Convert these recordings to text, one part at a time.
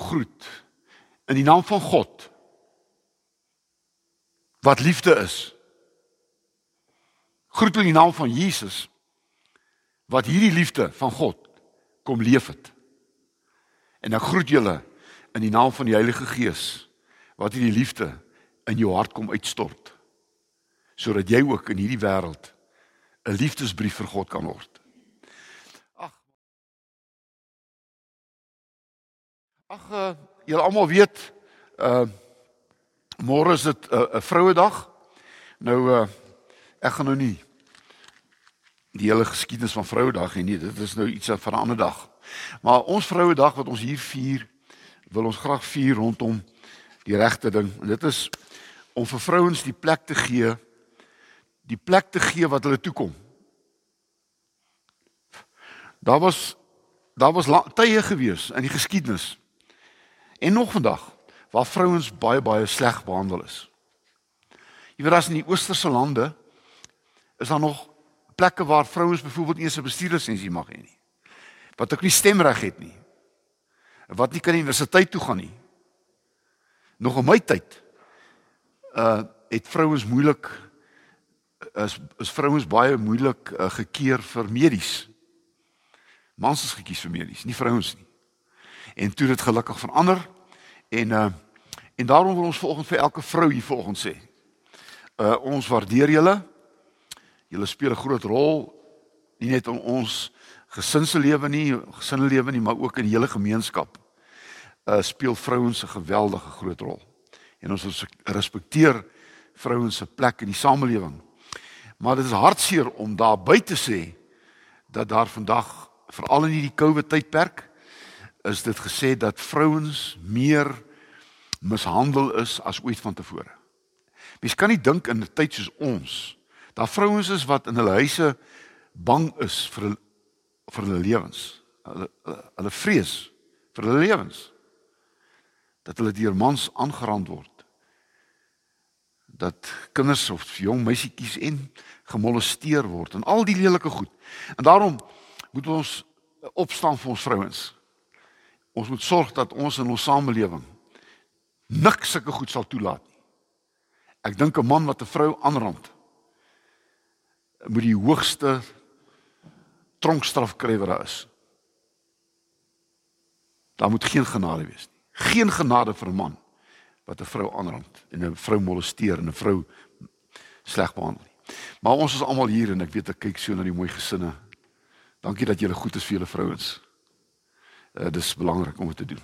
groet in die naam van God wat liefde is. Groet in die naam van Jesus wat hierdie liefde van God kom leef het. En ek groet julle in die naam van die Heilige Gees wat hierdie liefde in jou hart kom uitstort sodat jy ook in hierdie wêreld 'n liefdesbrief vir God kan word. Ag uh, julle almal weet uh môre is dit 'n uh, 'n vrouedag. Nou uh ek gaan nou nie die hele geskiedenis van vrouedag hê nie. Dit is nou iets van 'n ander dag. Maar ons vrouedag wat ons hier vier, wil ons graag vier rondom die regte ding. En dit is om vir vrouens die plek te gee die plek te gee wat hulle toekom. Daar was daar was tye gewees in die geskiedenis en nog vandag waar vrouens baie baie sleg behandel is. Jy weet as in die oosterse lande is daar nog plekke waar vrouens byvoorbeeld nie eens 'n bestuurlisensie mag hê nie. Wat ook nie stemreg het nie. Wat nie kan universiteit toe gaan nie. Nog in my tyd uh het vrouens moeilik is is vrouens baie moeilik uh, gekeer vir medies. Mans is gekies vir medies, nie vrouens nie. En toe dit gelukkig verander en uh en daarom wil ons volgens vir elke vrou hier volgens sê. Uh ons waardeer julle. Julle speel 'n groot rol nie net in ons gesinslewe nie, gesinslewe nie, maar ook in die hele gemeenskap. Uh speel vrouens 'n geweldige groot rol. En ons respekteer vrouens se plek in die samelewing. Maar dit is hartseer om daar by te sê dat daar vandag veral in hierdie COVID tydperk is dit gesê dat vrouens meer mishandel is as ooit vantevore. Mens kan nie dink in 'n tyd soos ons daar vrouens is wat in hulle huise bang is vir vir hulle lewens. Hulle hulle, hulle vrees vir hulle lewens. Dat hulle deur mans aangerand word dat kinders of jong meisietjies en gemolesteer word en al die lelike goed. En daarom moet ons opstaan vir ons vrouens. Ons moet sorg dat ons in ons samelewing niks sulke goed sal toelaat nie. Ek dink 'n man wat 'n vrou aanrand moet die hoogste tronkstraf kry wat daar is. Daar moet geen genade wees nie. Geen genade vir 'n man wat 'n vrou aanrand en 'n vrou molesteer en 'n vrou sleg behandel nie. Maar ons is almal hier en ek weet ek kyk so na die mooi gesinne. Dankie dat julle goed is vir julle vrouens. Uh, dis belangrik om dit te doen.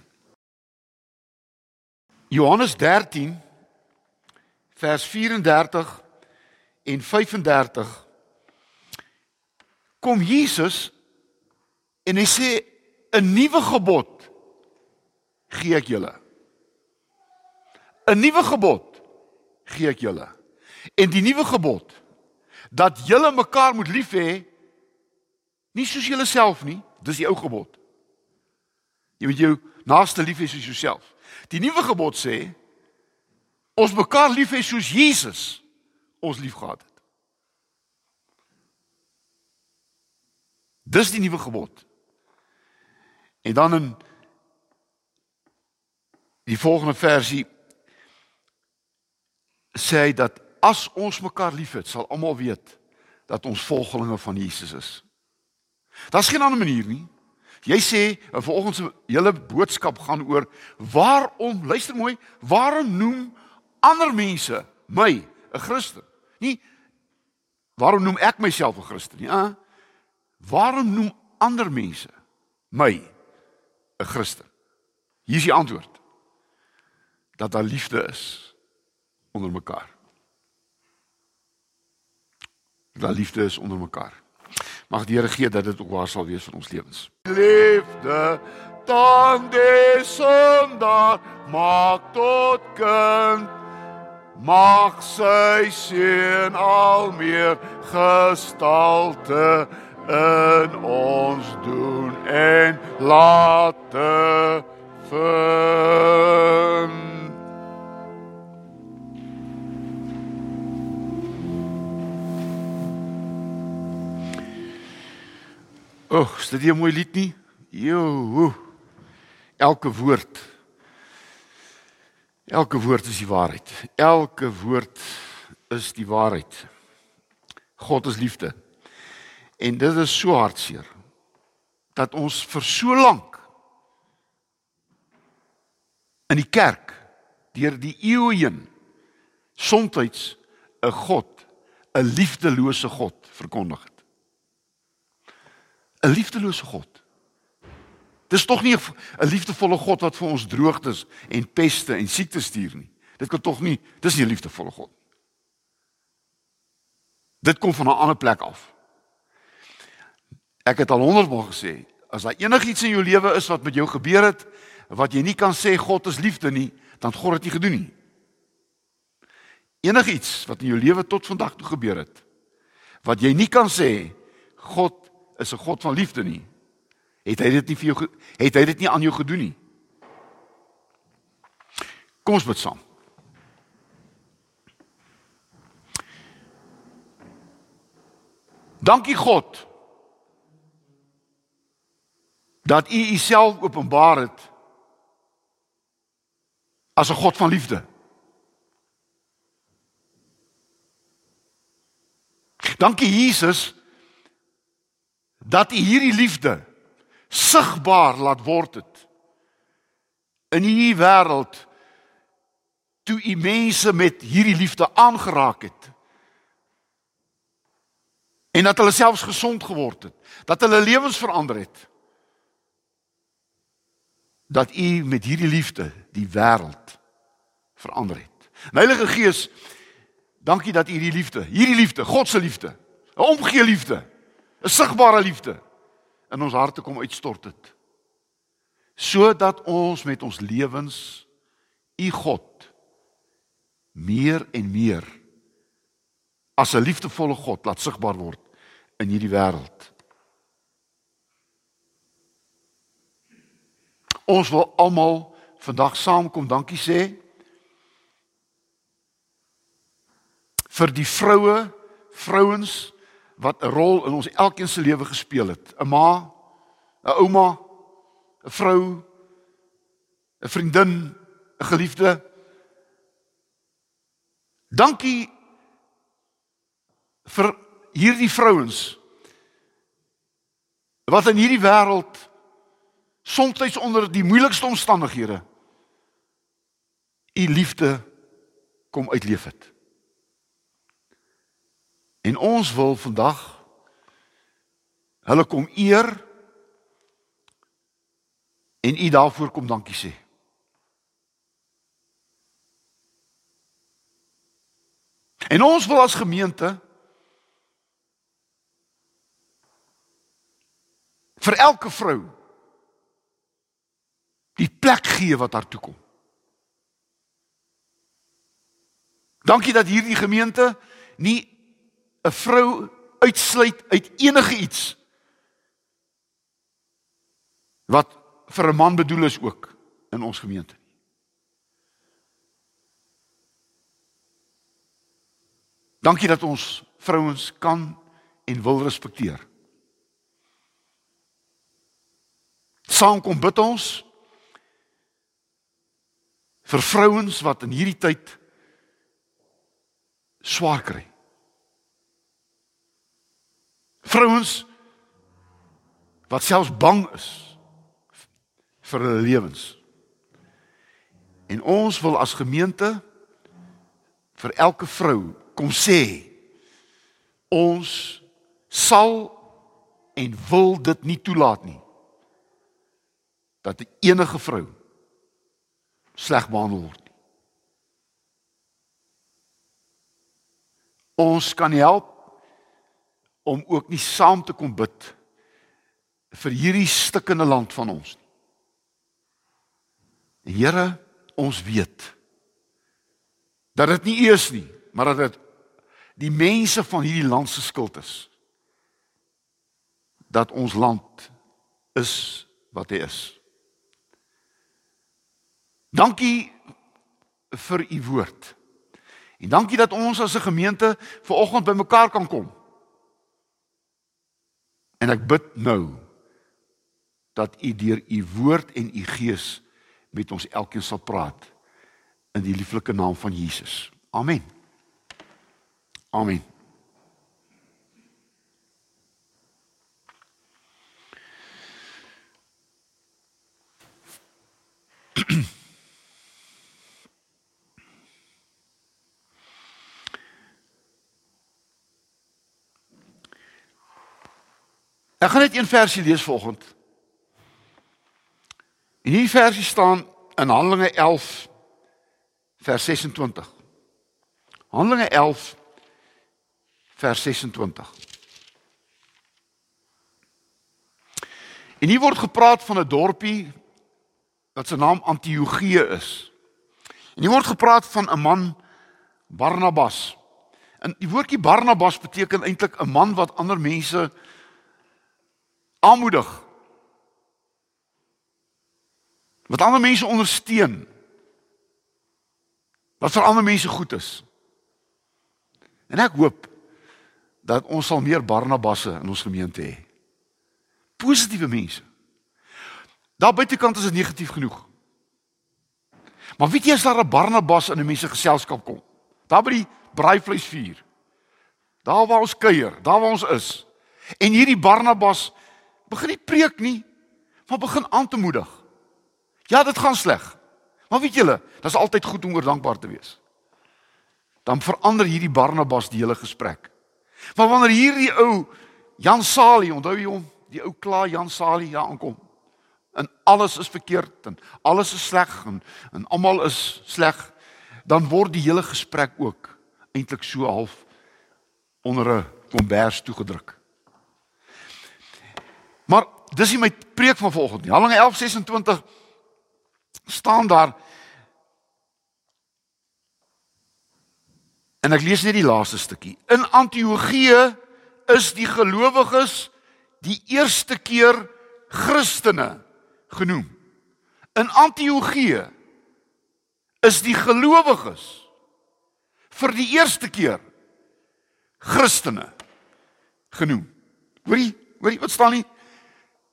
Johannes 13 vers 34 en 35 kom Jesus en hy sê 'n nuwe gebod gee ek julle. 'n Nuwe gebod gee ek julle. En die nuwe gebod dat julle mekaar moet lief hê nie soos julleself nie, dis die ou gebod. Jy moet jou naaste lief hê soos jouself. Die nuwe gebod sê ons mekaar lief hê soos Jesus ons liefgehad het. Dis die nuwe gebod. En dan in die volgende versie sê hy dat as ons mekaar liefhet, sal almal weet dat ons volgelinge van Jesus is. Daar's geen ander manier nie. Jy sê en vanoggend se hele boodskap gaan oor waarom, luister mooi, waarom noem ander mense my 'n Christen? Nie waarom noem ek myself 'n Christen nie? Ah, waarom noem ander mense my 'n Christen? Hier is die antwoord. Dat daar liefde is onder mekaar. Dat daar liefde is onder mekaar. Mag die Here gee dat dit ook waar sal wees vir ons lewens. Liefde dan die sondaar maak tot kind mag sy seën al meer gestalte in ons doen en late vind Oeg, is dit nie 'n mooi lied nie? Jo. Elke woord. Elke woord is die waarheid. Elke woord is die waarheid. God is liefde. En dit is so hartseer dat ons vir so lank in die kerk deur die eeue heen soms 'n God, 'n liefdelose God verkondig het. 'n liefdelose God. Dis tog nie 'n liefdevolle God wat vir ons droogtes en peste en siektes stuur nie. Dit kan tog nie, dis nie 'n liefdevolle God. Dit kom van 'n ander plek af. Ek het al honderdmal gesê, as daar enigiets in jou lewe is wat met jou gebeur het wat jy nie kan sê God is liefde nie, dan God het nie gedoen nie. Enigiets wat in jou lewe tot vandag toe gebeur het wat jy nie kan sê God is 'n God van liefde nie. Het hy dit nie vir jou het hy dit nie aan jou gedoen nie? Kom ons bid saam. Dankie God dat U Uself openbaar het as 'n God van liefde. Dankie Jesus dat U hierdie liefde sigbaar laat word het in hierdie wêreld toe U mense met hierdie liefde aangeraak het en dat hulle selfs gesond geword het dat hulle lewens verander het dat U met hierdie liefde die wêreld verander het. Heilige Gees dankie dat U hierdie liefde hierdie liefde God se liefde 'n omgee liefde 'n sigbare liefde in ons harte kom uitstort het. Sodat ons met ons lewens u God meer en meer as 'n liefdevolle God laat sigbaar word in hierdie wêreld. Ons wil almal vandag saamkom dankie sê vir die vroue, vrouens wat 'n rol in ons elkeen se lewe gespeel het. 'n Ma, 'n ouma, 'n vrou, 'n vriendin, 'n geliefde. Dankie vir hierdie vrouens wat in hierdie wêreld soms onder die moeilikste omstandighede u liefde kom uitleef het. En ons wil vandag hulle kom eer en u daarvoor kom dankie sê. En ons wil as gemeente vir elke vrou die plek gee wat haar toe kom. Dankie dat hierdie gemeente nie 'n vrou uitsluit uit enige iets wat vir 'n man bedoel is ook in ons gemeente. Dankie dat ons vrouens kan en wil respekteer. Saam kom bid ons vir vrouens wat in hierdie tyd swaar kry. Vrouens wat selfs bang is vir hulle lewens. En ons wil as gemeente vir elke vrou kom sê ons sal en wil dit nie toelaat nie dat enige vrou sleg behandel word nie. Ons kan help om ook nie saam te kom bid vir hierdie stikkende land van ons nie. Here, ons weet dat dit nie eers nie, maar dat dit die mense van hierdie land se skuld is dat ons land is wat hy is. Dankie vir u woord. En dankie dat ons as 'n gemeente ver oggend bymekaar kan kom En ek bid nou dat u deur u woord en u gees met ons elkeen sal praat in die lieflike naam van Jesus. Amen. Amen. Ek gaan net een versie lees vanoggend. In hierdie versie staan in Handelinge 11 vers 26. Handelinge 11 vers 26. En hier word gepraat van 'n dorpie wat se naam Antiochië is. En hier word gepraat van 'n man Barnabas. En die woordjie Barnabas beteken eintlik 'n man wat ander mense aanmoedig. Wat ander mense ondersteun. Wat vir ander mense goed is. En ek hoop dat ons sal meer Barnabasse in ons gemeente hê. Positiewe mense. Daar buitekant is dit negatief genoeg. Maar weet jy as daar 'n Barnabas in 'n mens se geselskap kom? Daar by die braaivleisvuur. Daar waar ons kuier, daar waar ons is. En hierdie Barnabas begin nie preek nie, maar begin aan te moedig. Ja, dit gaan sleg. Maar weet julle, dit is altyd goed om oor dankbaar te wees. Dan verander hierdie Barnabas die hele gesprek. Maar wanneer hierdie ou Jan Salie, onthou jy hom, die ou kla Jan Salie daar aankom. En alles is verkeerd en alles is sleg en en almal is sleg, dan word die hele gesprek ook eintlik so half onder 'n kombers toegedruk. Maar dis nie my preek van vanoggend nie. Handelinge 11:26 staan daar En ek lees net die laaste stukkie. In Antiochië is die gelowiges die eerste keer Christene genoem. In Antiochië is die gelowiges vir die eerste keer Christene genoem. Hoorie, hoorie wat staan nie?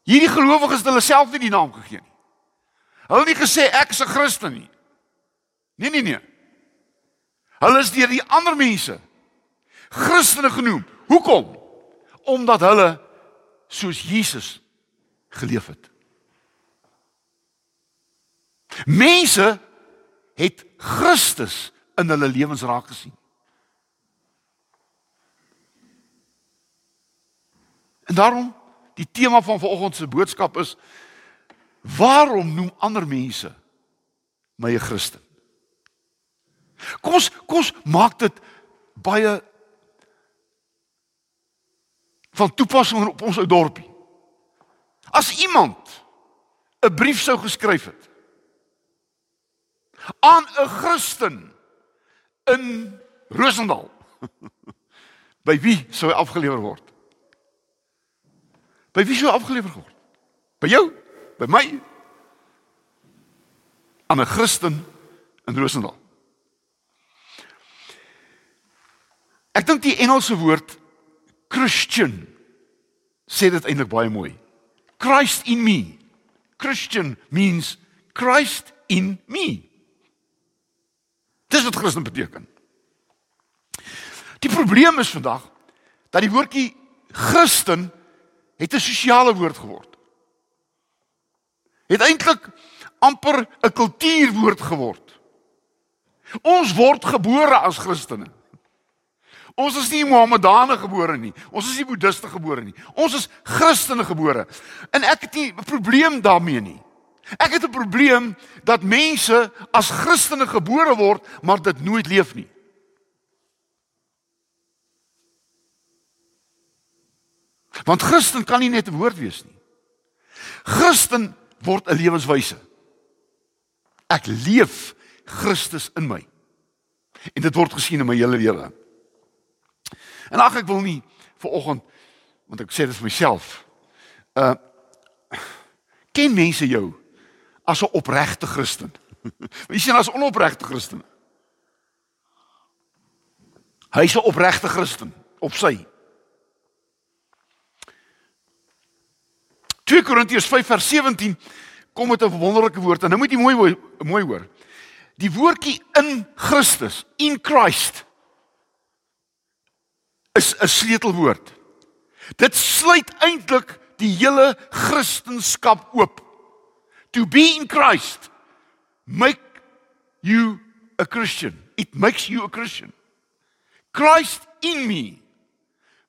Hierdie gelowiges het hulle self nie die naam gegee nie. Hulle het nie gesê ek is 'n Christen nie. Nee nee nee. Hulle is deur die ander mense Christene genoem. Hoekom? Omdat hulle soos Jesus geleef het. Mense het Christus in hulle lewens raak gesien. En daarom die tema van vanoggend se boodskap is waarom noem ander mense my 'n Christen? Kom ons kom ons maak dit baie van toepassing op ons ou dorpie. As iemand 'n brief sou geskryf het aan 'n Christen in Rosendal, by wie sou hy afgelewer word? By wie sou afgelewer word? By jou? By my? Aan 'n Christen in Rosendal. Ek dink die Engelse woord Christian sê dit eintlik baie mooi. Christ in me. Christian means Christ in me. Dis wat Christen beteken. Die probleem is vandag dat die woordjie Christen het 'n sosiale woord geword. Het eintlik amper 'n kultuurwoord geword. Ons word gebore as Christene. Ons is nie Mohammedane gebore nie. Ons is nie Boeddiste gebore nie. Ons is Christene gebore. En ek het nie 'n probleem daarmee nie. Ek het 'n probleem dat mense as Christene gebore word, maar dit nooit leef nie. Want Christen kan nie net 'n woord wees nie. Christen word 'n lewenswyse. Ek leef Christus in my. En dit word gesien in my hele lewe. En ag ek wil nie vir oggend want ek sê dit vir myself. Uh ken mense jou as 'n opregte Christen? Wie sien as onopregte Christen? Hy's 'n opregte Christen op sy. 2 Korintiërs 5 vers 17 kom met 'n wonderlike woord en nou moet jy mooi mooi, hoor. Die woordjie in Christus, in Christ is 'n sleutelwoord. Dit sluit eintlik die hele Christendom oop. To be in Christ make you a Christian. It makes you a Christian. Christ in me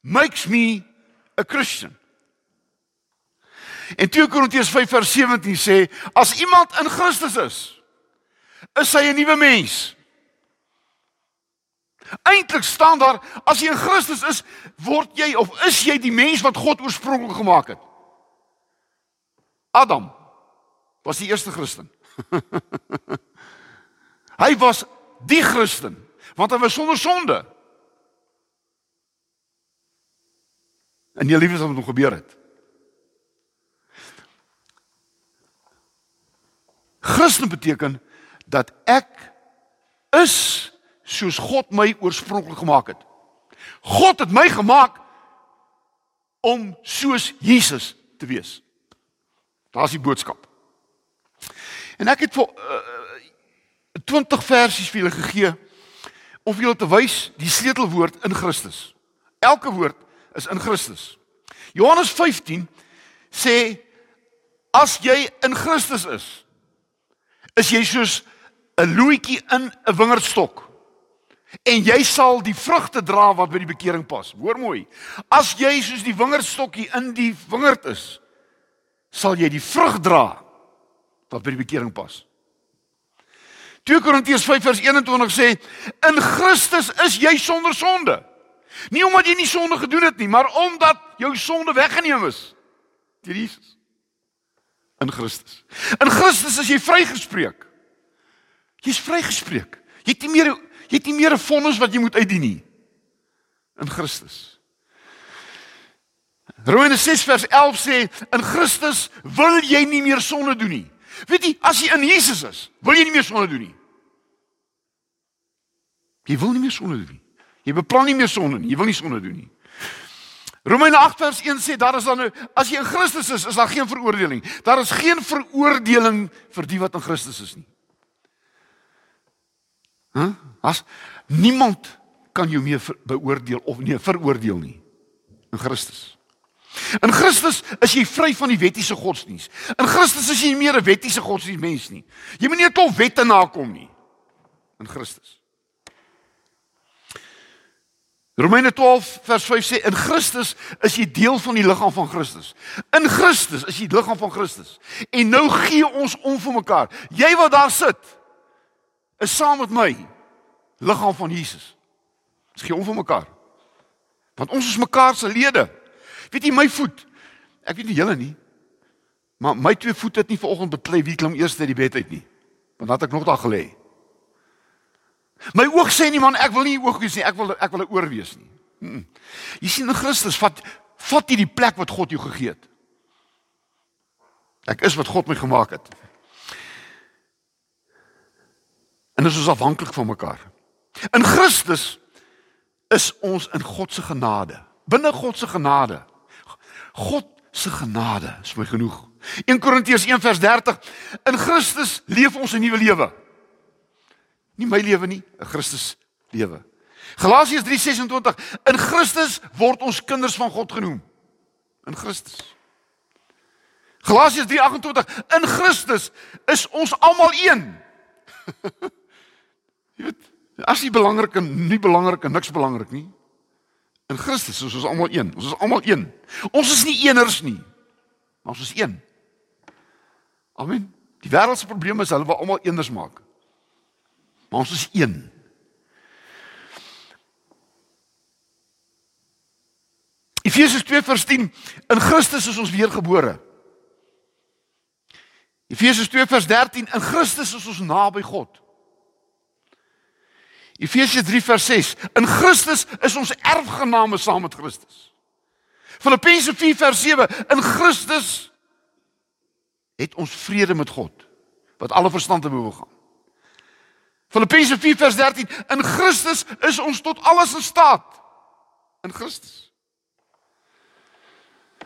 makes me a Christian. En 2 Korintiërs 5 vers 17 sê as iemand in Christus is, is hy 'n nuwe mens. Eintlik staan daar as jy in Christus is, word jy of is jy die mens wat God oorspronklik gemaak het. Adam was die eerste Christen. hy was die Christen want hy was sonder sonde. En jy liefes wat met hom gebeur het. Christen beteken dat ek is soos God my oorspronklik gemaak het. God het my gemaak om soos Jesus te wees. Daar's die boodskap. En ek het vir uh, 20 versies vir julle gegee om vir julle te wys die sleutelwoord in Christus. Elke woord is in Christus. Johannes 15 sê as jy in Christus is, is jy soos 'n loetjie in 'n wingerdstok en jy sal die vrugte dra wat by die bekering pas. Hoor mooi. As jy soos die wingerdstokkie in die wingerd is, sal jy die vrug dra wat by die bekering pas. 2 Korintiërs 5 vers 21 sê in Christus is jy sonder sonde. Nie omdat jy nie sonde gedoen het nie, maar omdat jou sonde weggeneem is deur Jesus. In Christus. In Christus is jy vrygespreek. Jy's vrygespreek. Jy het nie meer Jy het nie meer 'n vonnis wat jy moet uitdien nie in Christus. Romeine 6 vers 11 sê in Christus wil jy nie meer sonde doen nie. Weet jy, as jy in Jesus is, wil jy nie meer sonde doen nie. Jy wil nie meer sonde doen nie. Jy beplan nie meer sonde nie. Jy wil nie sonde doen nie. Romeine 8 vers 1 sê daar is dan nou as jy in Christus is, is daar geen veroordeling. Daar is geen veroordeling vir die wat in Christus is nie. Hæ? As niemand kan jou meer beoordeel of nee veroordeel nie in Christus. In Christus is jy vry van die wettiese godsdiens. In Christus is jy nie meer 'n wettiese godsdiensmens nie. Jy moet nie 'n klomp wette nakom nie. In Christus. Romeine 12 vers 5 sê in Christus is jy deel van die liggaam van Christus. In Christus is jy liggaam van Christus. En nou gee ons om vir mekaar. Jy wat daar sit, is saam met my liggaam van Jesus. Ons gee om vir mekaar. Want ons is mekaar se lede. Weet jy my voet? Ek weet nie julle nie. Maar my twee voete het nie vanoggend beklei wie klim eers uit die bed uit nie. Want dan het ek nog daar gelê. My oog sê nie man, ek wil nie oog wees nie. Ek wil ek wil 'n oor wees nie. Hmm. Jy sien in Christus vat vat jy die plek wat God jou gegee het. Ek is wat God my gemaak het. En ons is afhanklik van mekaar. In Christus is ons in God se genade. Binne God se genade. God se genade is my genoeg. 1 Korintiërs 1 vers 30. In Christus leef ons 'n nuwe lewe. Nie my lewe nie, 'n Christus lewe. Galasiërs 3:26. In Christus word ons kinders van God genoem. In Christus. Galasiërs 3:28. In Christus is ons almal een. Jy weet, as jy belangrik en nie belangrik en niks belangrik nie. In Christus is ons almal een. Ons is almal een. Ons is nie eeners nie. Ons is een. Amen. Die wêreld se probleme is hulle wil almal eeners maak. Maar ons is een. Efesiërs 2:10 In Christus is ons weergebore. Efesiërs 2:13 In Christus is ons naby God. Efesiërs 3 vers 6. In Christus is ons erfgename saam met Christus. Filippense 4 vers 7. In Christus het ons vrede met God wat alle verstand te bowe gaan. Filippense 4 vers 13. In Christus is ons tot alles in staat. In Christus.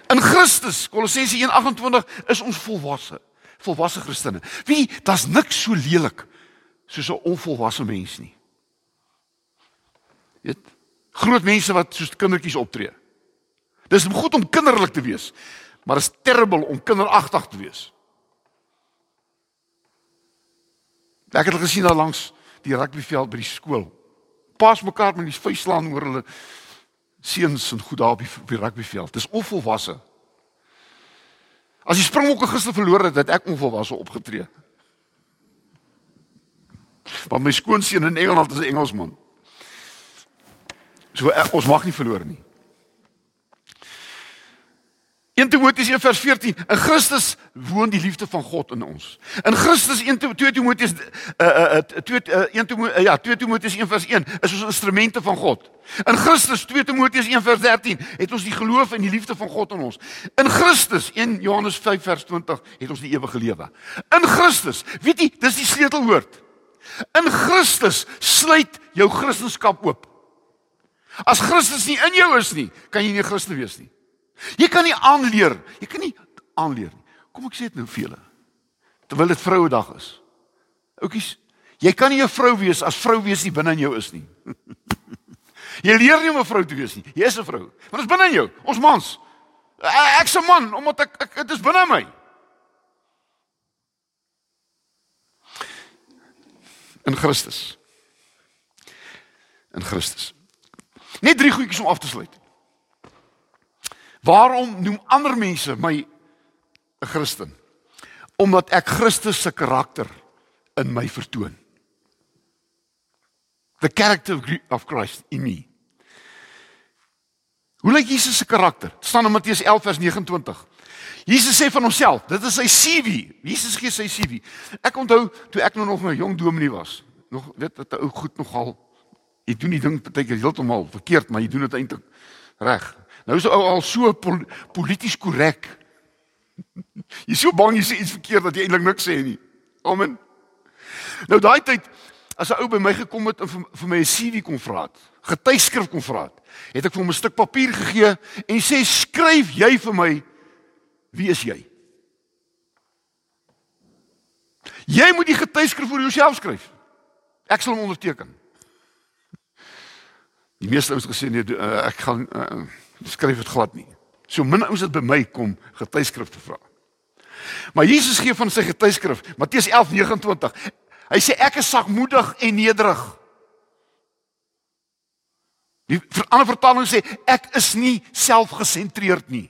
In Christus, Kolossense 1:28 is ons volwasse, volwasse Christene. Wie, daar's niks so lelik soos 'n onvolwasse mens nie. Weet? Groot mense wat soos kindertjies optree. Dis goed om kinderlik te wees, maar is terrible om kinderagtig te wees. Ek het gesien daar langs die rugbyveld by die skool. Paas mekaar met die vuis slaan oor hulle seuns en goed daar op die, op die rugbyveld. Dis onvolwasse. As die Springbokke gister verloor het, het ek onvolwasse opgetree. Want my skoonseun in Engeland is 'n Engelsman. So ek, ons mag nie verloor nie. 1 Timoteus 1:14 In Christus woon die liefde van God in ons. In Christus 1 2 Timoteus uh uh 2 uh, 1 Timoteus ja 2 Timoteus 1:1 is ons instrumente van God. In Christus 2 Timoteus 1:13 het ons die geloof en die liefde van God in ons. In Christus 1 Johannes 5:20 het ons die ewige lewe. In Christus, weet jy, dis die sleutelwoord. In Christus sluit jou Christendom oop. As Christus nie in jou is nie, kan jy nie 'n Christen wees nie. Jy kan nie aanleer, jy kan nie aanleer nie. Kom ek sê dit nou vir julle. Terwyl dit Vrouedag is. Oukies, jy kan nie 'n vrou wees as vrou wees nie binne in jou is nie. jy leer nie om 'n vrou te wees nie. Jy is 'n vrou. Maar dit is binne in jou. Ons mans. Ek's 'n man omdat ek ek dit is binne my. In Christus. In Christus. Net drie goedjies om af te sluit. Waarom noem ander mense my 'n Christen? Omdat ek Christus se karakter in my vertoon. The character of Christ in me. Hoe lyk Jesus se karakter? Dit staan in Matteus 11 vers 29. Jesus sê van homself, dit is sy CV. Jesus gee sy CV. Ek onthou toe ek nog 'n jong dominee was, nog dat 'n ou goed nogal jy doen die ding baie keer heeltemal verkeerd, maar jy doen dit eintlik reg. Nou is ou al so pol polities korrek. Jy is so bang jy sê iets verkeerd dat jy eintlik niks sê nie. Amen. Nou daai tyd as 'n ou by my gekom het en vir, vir my 'n CV kon vra het, getuigskrif kon vra het, het ek vir hom 'n stuk papier gegee en sê skryf jy vir my wie is jy? Jy moet die getuigskrif vir jouself skryf. Ek sal hom onderteken. Die meeste ouens gesê nee, uh, ek gaan uh, skryf dit glad nie. So min ouens het by my kom getuieskrifte vra. Maar Jesus gee van sy getuieskrif, Matteus 11:29. Hy sê ek is sagmoedig en nederig. Die ander vertaling sê ek is nie selfgesentreerd nie.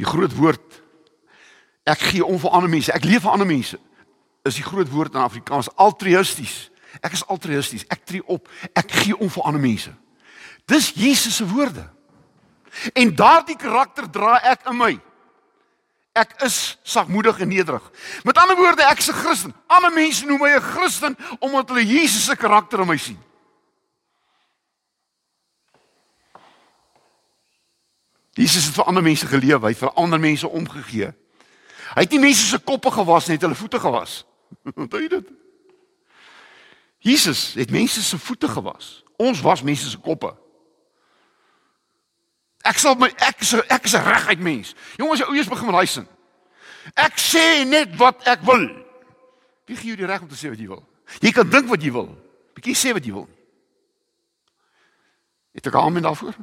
Die groot woord Ek gee om vir ander mense. Ek leef vir ander mense. Is die groot woord in Afrikaans altruïsties. Ek is altruïsties. Ek tree op. Ek gee om vir ander mense. Dis Jesus se woorde. En daardie karakter dra ek in my. Ek is sagmoedig en nederig. Met ander woorde, ek is 'n Christen. Ander mense noem my 'n Christen omdat hulle Jesus se karakter in my sien. Jesus het vir ander mense geleef, hy het vir ander mense omgegee. Hy het nie mense se koppe gewas nie, het hulle voete gewas. Onthou jy dit? Jesus het mense se voete gewas. Ons was mense se koppe. Ek sal my ek is ek is 'n reguit mens. Jongens, jy ouers begin daai sin. Ek sê net wat ek wil. Wie gee jou die reg om te sê wat jy wil? Jy kan dink wat jy wil. Bietjie sê wat jy wil. Het ek almal daarvoor?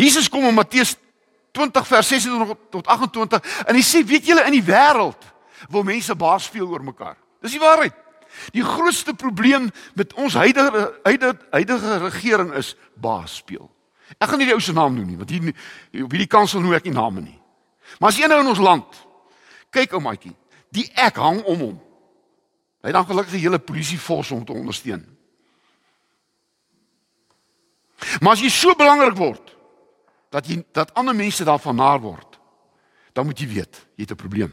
Jesus kom in Matteus 20 vers 26 tot 28 en hy sê weet julle in die wêreld wil mense baas speel oor mekaar. Dis die waarheid. Die grootste probleem met ons huidige huidige, huidige regering is baas speel. Ek gaan nie die ou se naam noem nie want hier op hierdie kansel noem ek nie name nie. Maar as een ou in ons land kyk ou maatjie, die ek hang om hom. Hy dan gelukkig die hele polisie force om te ondersteun. Maar as jy so belangrik word dat jy dat ander mense daarvan naar word, dan moet jy weet, jy het 'n probleem.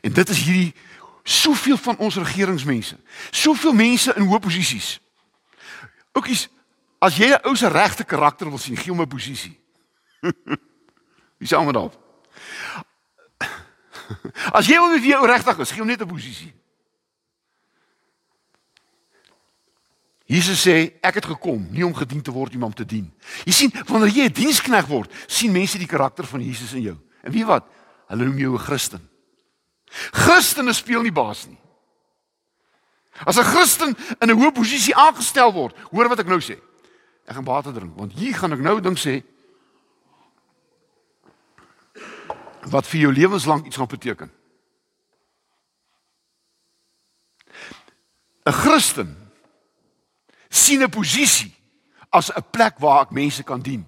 En dit is hierdie soveel van ons regeringsmense, soveel mense in hoë posisies. Oukies, as jy 'n ou se regte karakter wil sien, gee hom 'n posisie. Wie sê almal daar? As jy wil weet wie jy regtig is, gee hom net 'n posisie. Jesus sê ek het gekom nie om gedien te word nie, maar om te dien. Jy sien, wanneer jy 'n dienskneg word, sien mense die karakter van Jesus in jou. En weet wat? Hulle noem jou 'n Christen. Christene speel nie baas nie. As 'n Christen in 'n hoë posisie aangestel word, hoor wat ek nou sê. Ek gaan water drink want hier gaan ek nou ding sê wat vir jou lewenslank iets gaan beteken. 'n Christen sien 'n posisie as 'n plek waar ek mense kan dien.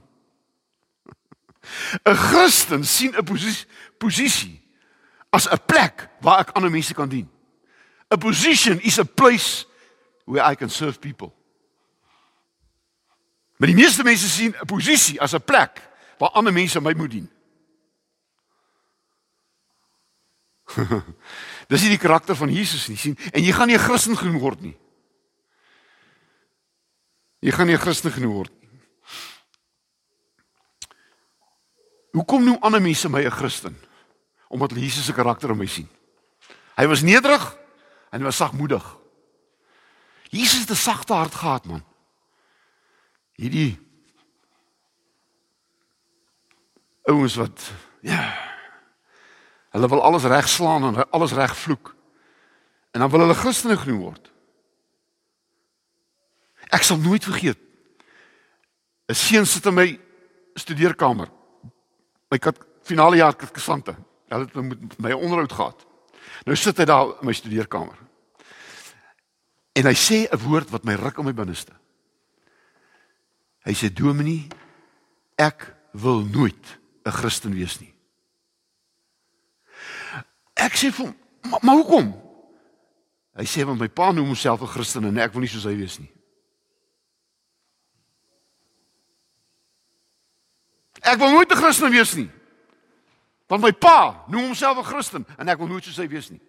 'n Christen sien 'n posisie posisie as 'n plek waar ek ander mense kan dien. A position is a place where I can serve people. Maar die meeste mense sien 'n posisie as 'n plek waar ander mense my moet dien. Dis nie die karakter van Jesus nie, sien? En jy gaan nie 'n Christen genoem word nie. Jy gaan nie 'n Christen genoem word nie. Hoekom noem ander mense my 'n Christen? Omdat hulle Jesus se karakter in my sien. Hy was nederig en hy was sagmoedig. Jesus het 'n sagte hart gehad, man. Hierdie ouens wat ja, hulle wil alles regslaan en alles regvloek. En dan wil hulle Christene genoem word. Ek sal nooit vergeet. 'n Seun sit in my studeerkamer. My kat finale jaar kasante. Hulle het met my onderhoud gehad. Nou sit hy daar in my studeerkamer. En hy sê 'n woord wat my ruk in my binneste. Hy sê Dominee, ek wil nooit 'n Christen wees nie. Ek sê vir hom, maar, maar hoekom? Hy sê want my pa noem homself 'n Christen en ek wil nie soos hy wees nie. Ek wil nooit 'n Christen wees nie. Want my pa noem homself 'n Christen en ek wil nooit soos hy wees nie.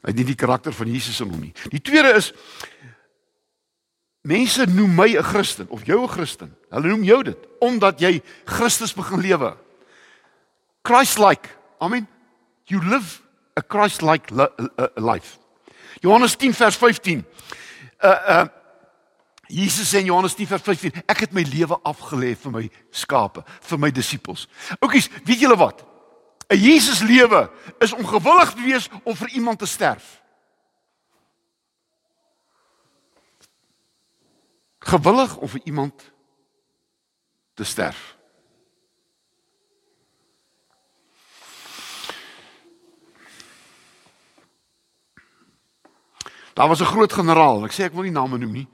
Hy het nie die karakter van Jesus in hom nie. Die tweede is mense noem my 'n Christen of jou 'n Christen. Hulle noem jou dit omdat jy Christus begin lewe. Christ-like. I mean, you live a Christ-like life. Johannes 10 vers 15. Uh uh Jesus sê in Johannes 10 vers 15, ek het my lewe afgelê vir my skape, vir my disippels. Oukies, weet julle wat? 'n Jesus lewe is om gewillig te wees om vir iemand te sterf. Gewillig om vir iemand te sterf. Daar was 'n groot generaal, ek sê ek wil nie name noem nie.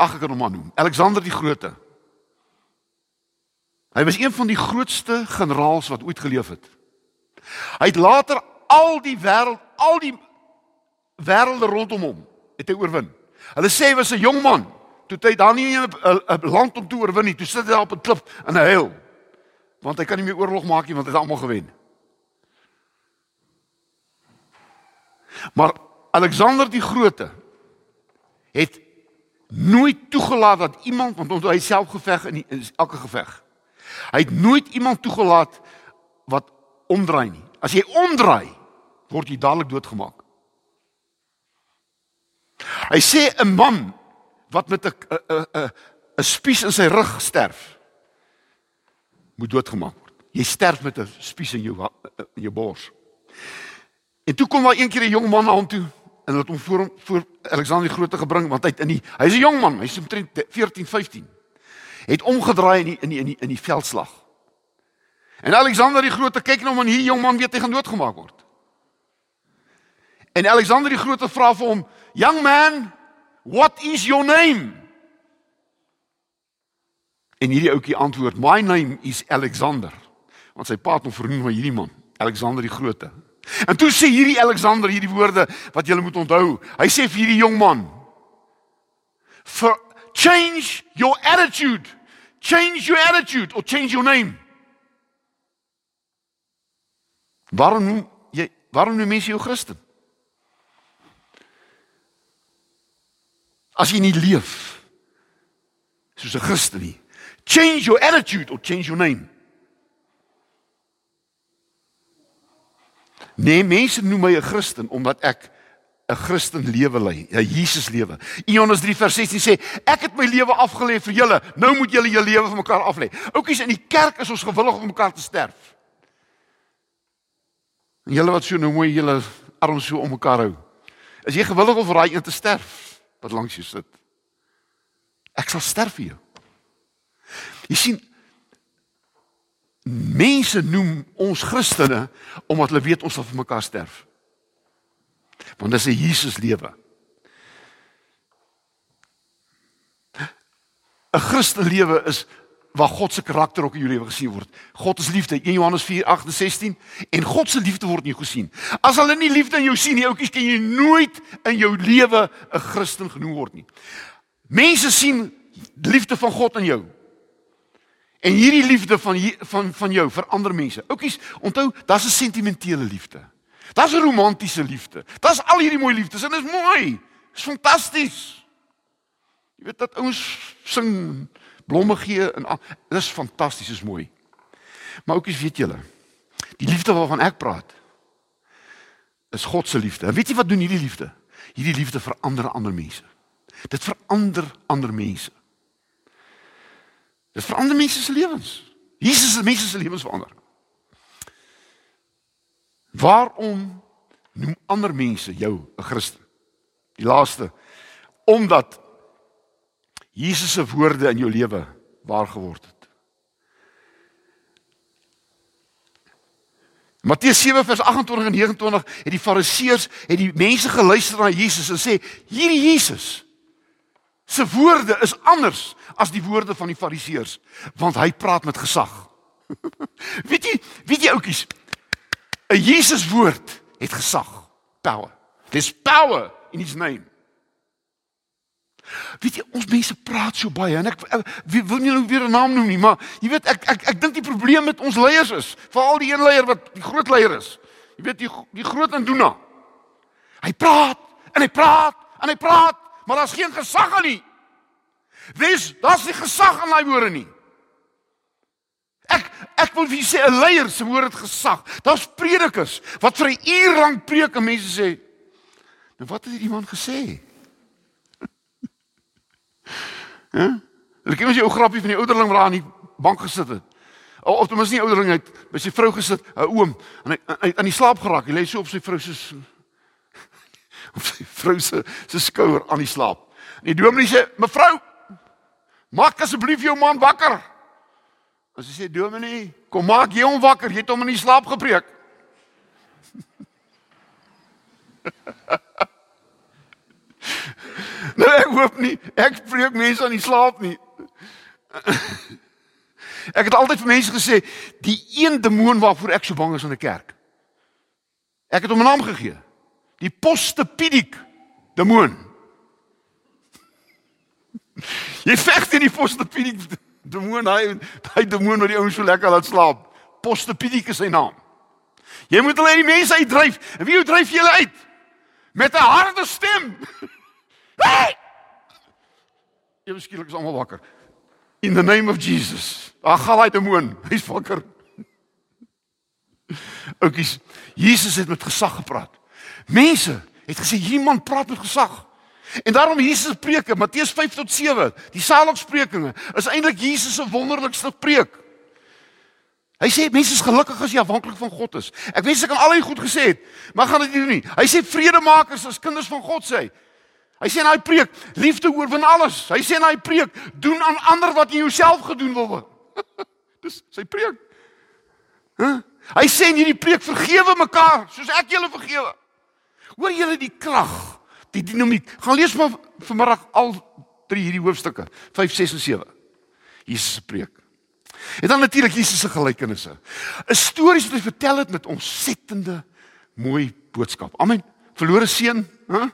Ag ek kan hom maar noem. Alexander die Grote. Hy was een van die grootste generaals wat ooit geleef het. Hy het later al die wêreld, al die wêrelde rondom hom het hy oorwin. Hulle sê hy was 'n jong man toe hy daar nie 'n land om te oorwin nie. Toe sit hy daar op 'n klip in 'n huil. Want hy kan nie meer oorlog maak nie want hy het almal gewen. Maar Alexander die Grote het nooit toegelaat dat iemand want hy self geveg in, die, in elke geveg. Hy het nooit iemand toegelaat wat omdraai nie. As jy omdraai, word jy dadelik doodgemaak. Hy sê 'n man wat met 'n 'n 'n 'n spies in sy rug sterf, moet doodgemaak word. Jy sterf met 'n spies in jou in jou bors. En toe kom daar een keer 'n jong man na hom toe en het hom voor voor Alexander die Grote gebring want hy in die hy's 'n jong man, hy's omtrent 14, 15. Het omgedraai in die in die in die, in die veldslag. En Alexander die Grote kyk nou man hier jong man weet hy gaan doodgemaak word. En Alexander die Grote vra vir hom, "Young man, what is your name?" En hierdie ouetjie antwoord, "My name is Alexander." Want sy pa het hom vernoem na hierdie man, Alexander die Grote. En toe sê hierdie Alexander hierdie woorde wat jy moet onthou. Hy sê vir hierdie jong man: "For change your attitude. Change your attitude or change your name." Waarom jy waarom noem mense jou Christen? As jy nie leef soos 'n Christen nie. Change your attitude or change your name. Nee, mense noem my 'n Christen omdat ek 'n Christen lewe lei, 'n Jesus lewe. Johannes 3 vers 16 sê, ek het my lewe afgelê vir julle. Nou moet julle julle lewe vir mekaar aflê. Oukies in die kerk is ons gewillig om mekaar te sterf. En julle wat so nou mooi julle arms so om mekaar hou. Is jy gewillig om vir daai een te sterf wat langs jou sit? Ek sal sterf vir jou. Jy sien mense noem ons Christene omdat hulle weet ons sal vir mekaar sterf. Want dis 'n Jesus lewe. 'n Christen lewe is waar God se karakter ook in jou lewe gesien word. God is liefde, 1 Johannes 4:16 en God se liefde word in jou gesien. As hulle nie liefde in jou sien nie, ouetjies, kan jy nooit in jou lewe 'n Christen genoem word nie. Mense sien liefde van God in jou. En hierdie liefde van van van jou vir ander mense. Ouetjies, onthou, daar's 'n sentimentele liefde. Daar's 'n romantiese liefde. Daar's al hierdie mooi liefdes en dit is mooi. Dis fantasties. Jy weet dat ouens sing blomme gee en dis fantasties, is mooi. Maar ouetjies, weet julle, die liefde waarvan ek praat is God se liefde. En weet jy wat doen hierdie liefde? Hierdie liefde verander ander mense. Dit verander ander mense. Dit verander mense se lewens. Jesus se mense se lewens verander. Waarom noem ander mense jou 'n Christen? Die laaste omdat Jesus se woorde in jou lewe waar geword het. Matteus 7 vers 28 en 29 het die Fariseërs het die mense geluister na Jesus en sê hierdie Jesus se woorde is anders as die woorde van die Fariseërs want hy praat met gesag. weet jy, weet jy oudjies, 'n Jesus woord het gesag, power. There's power in his name. Weet jy, ons mense praat so baie en ek, ek wil nie nou weer 'n naam noem nie, maar jy weet ek ek ek dink die probleem met ons leiers is, veral die een leier wat die groot leier is. Jy weet die die groot Induna. Hy praat en hy praat en hy praat maar daar's geen gesag aan nie. Wes, daar's nie gesag aan daai woorde nie. Ek ek wil vir sê 'n leier se woord het gesag. Daar's predikers wat vir 'n uur lank preek en mense sê, "Nou wat het hierdie man gesê?" Hæ? Hulle ken mos die ou grappie van die ouderling wat daar aan die bank gesit het. Of, of tenminste nie ouderling het by sy vrou gesit, 'n oom, en hy hy aan die slaap geraak. Hy lê so op sy vrou se op sy vrou se se skouer aan die slaap. En die dominee sê, "Mevrou, Maak asseblief jou man wakker. As hy sê Dominee, kom maak jy hom wakker, jy het hom in die slaap gepreek. nee, ek hoop nie ek preek mense aan die slaap nie. ek het altyd vir mense gesê, die een demoon waarvoor ek so bang is in 'n kerk. Ek het hom 'n naam gegee. Die postepidik demoon. Jy veg teen die postepidik demoon, hy hy demoon wat die ouens so lekker laat slaap. Postepidik is sy naam. Jy moet hulle uit die mense uitdryf. En wie dryf jy hulle uit? Met 'n harde stem. Jy miskien is almal wakker. In the name of Jesus. Ag, gaan hy demoon. Hy's wakker. Oukies, Jesus het met gesag gepraat. Mense het gesê hierdie man praat met gesag. En daarom Jesus preke, Matteus 5 tot 7, die saligsprekinge, is eintlik Jesus se wonderlikste preek. Hy sê mense is gelukkig as jy afhanklik van God is. Ek wens ek kan al die goed gesê het, maar gaan dit nie doen nie. Hy sê vredemakers as kinders van God sê. Hy sê in daai preek, liefde oorwin alles. Hy sê in daai preek, doen aan ander wat jy jouself gedoen wil word. Dis sy preek. Huh? Hy sê in hierdie preek vergewe mekaar soos ek julle vergewe. Hoor julle die krag die dinamiek. Gaan lees maar vanmiddag al drie hierdie hoofstukke, 5, 6 en 7. Jesus se preek. En dan natuurlik Jesus se gelykenisse. 'n Stories wat hy vertel het met ontsettende mooi boodskap. Amen. Verlore seun, hè?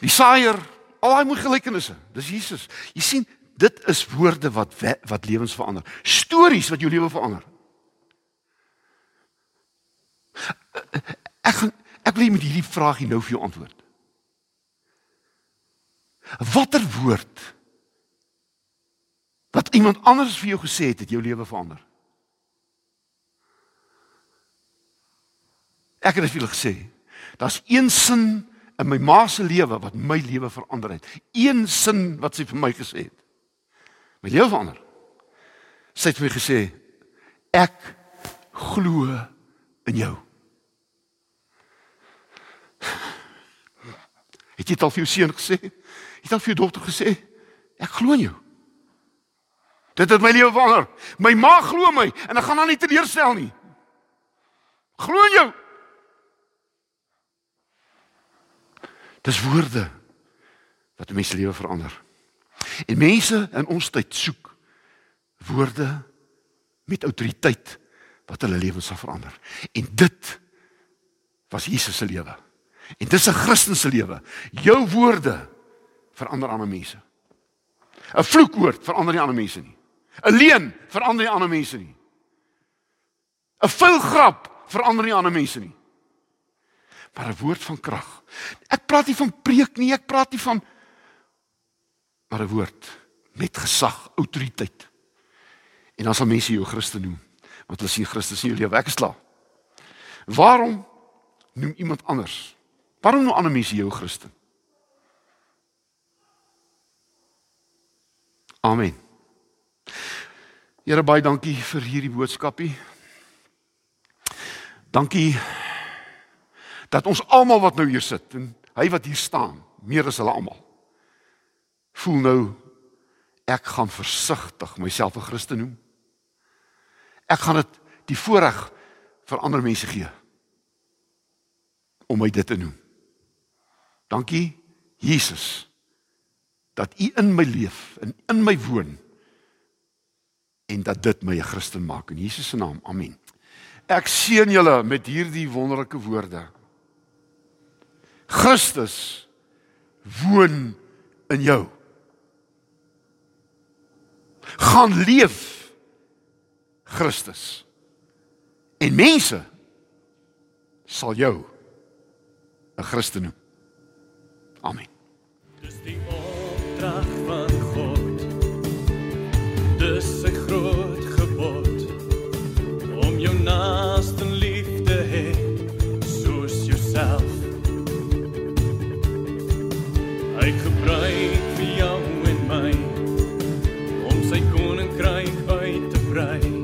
Die saaier, al daai mooi gelykenisse. Dis Jesus. Jy sien, dit is woorde wat wat lewens verander. Stories wat jou lewe verander. Ek gaan Ek wil met hierdie vraag nou vir jou antwoord. Watter woord wat iemand anders vir jou gesê het, het jou lewe verander? Ek het dit vir julle gesê. Daar's een sin in my ma se lewe wat my lewe verander het. Een sin wat sy vir my gesê het. My lewe verander. Sy het vir my gesê ek glo in jou. Het jy dit al vir jou seun gesê? Het jy al vir jou dogter gesê ek glo in jou? Dit het my lewe verander. My ma glo my en ek gaan haar nie teleurstel nie. Glo in jou. Dis woorde wat mense lewe verander. En mense in ons tyd soek woorde met autoriteit wat hulle lewens sal verander. En dit was Jesus se lewe. En dis 'n Christen se lewe. Jou woorde verander ander mense. 'n Vloekwoord verander nie ander mense nie. 'n Leuen verander nie ander mense nie. 'n Vuil grap verander nie ander mense nie. Maar 'n woord van krag. Ek praat nie van preek nie, ek praat nie van maar 'n woord met gesag, autoriteit. En dan sal mense jou Christen noem, want hulle sien Christus in jou lewe. Ek is klaar. Waarom noem iemand anders? Waarom noem ander mense jou Christen? Amen. Here baie dankie vir hierdie boodskapie. Dankie dat ons almal wat nou hier sit en hy wat hier staan, meer as hulle almal. Voel nou ek gaan versigtig myself 'n Christen noem. Ek gaan dit die voorreg vir ander mense gee om my dit te noem. Dankie Jesus dat U in my leef en in my woon en dat dit my 'n Christen maak in Jesus se naam. Amen. Ek seën julle met hierdie wonderlike woorde. Christus woon in jou. Gaan leef Christus. En mense sal jou 'n Christen noem. Amen. Dis die opdrag van God. Dis 'n groot gebod om jou naaste lief te hê soos jouself. Hy gebruik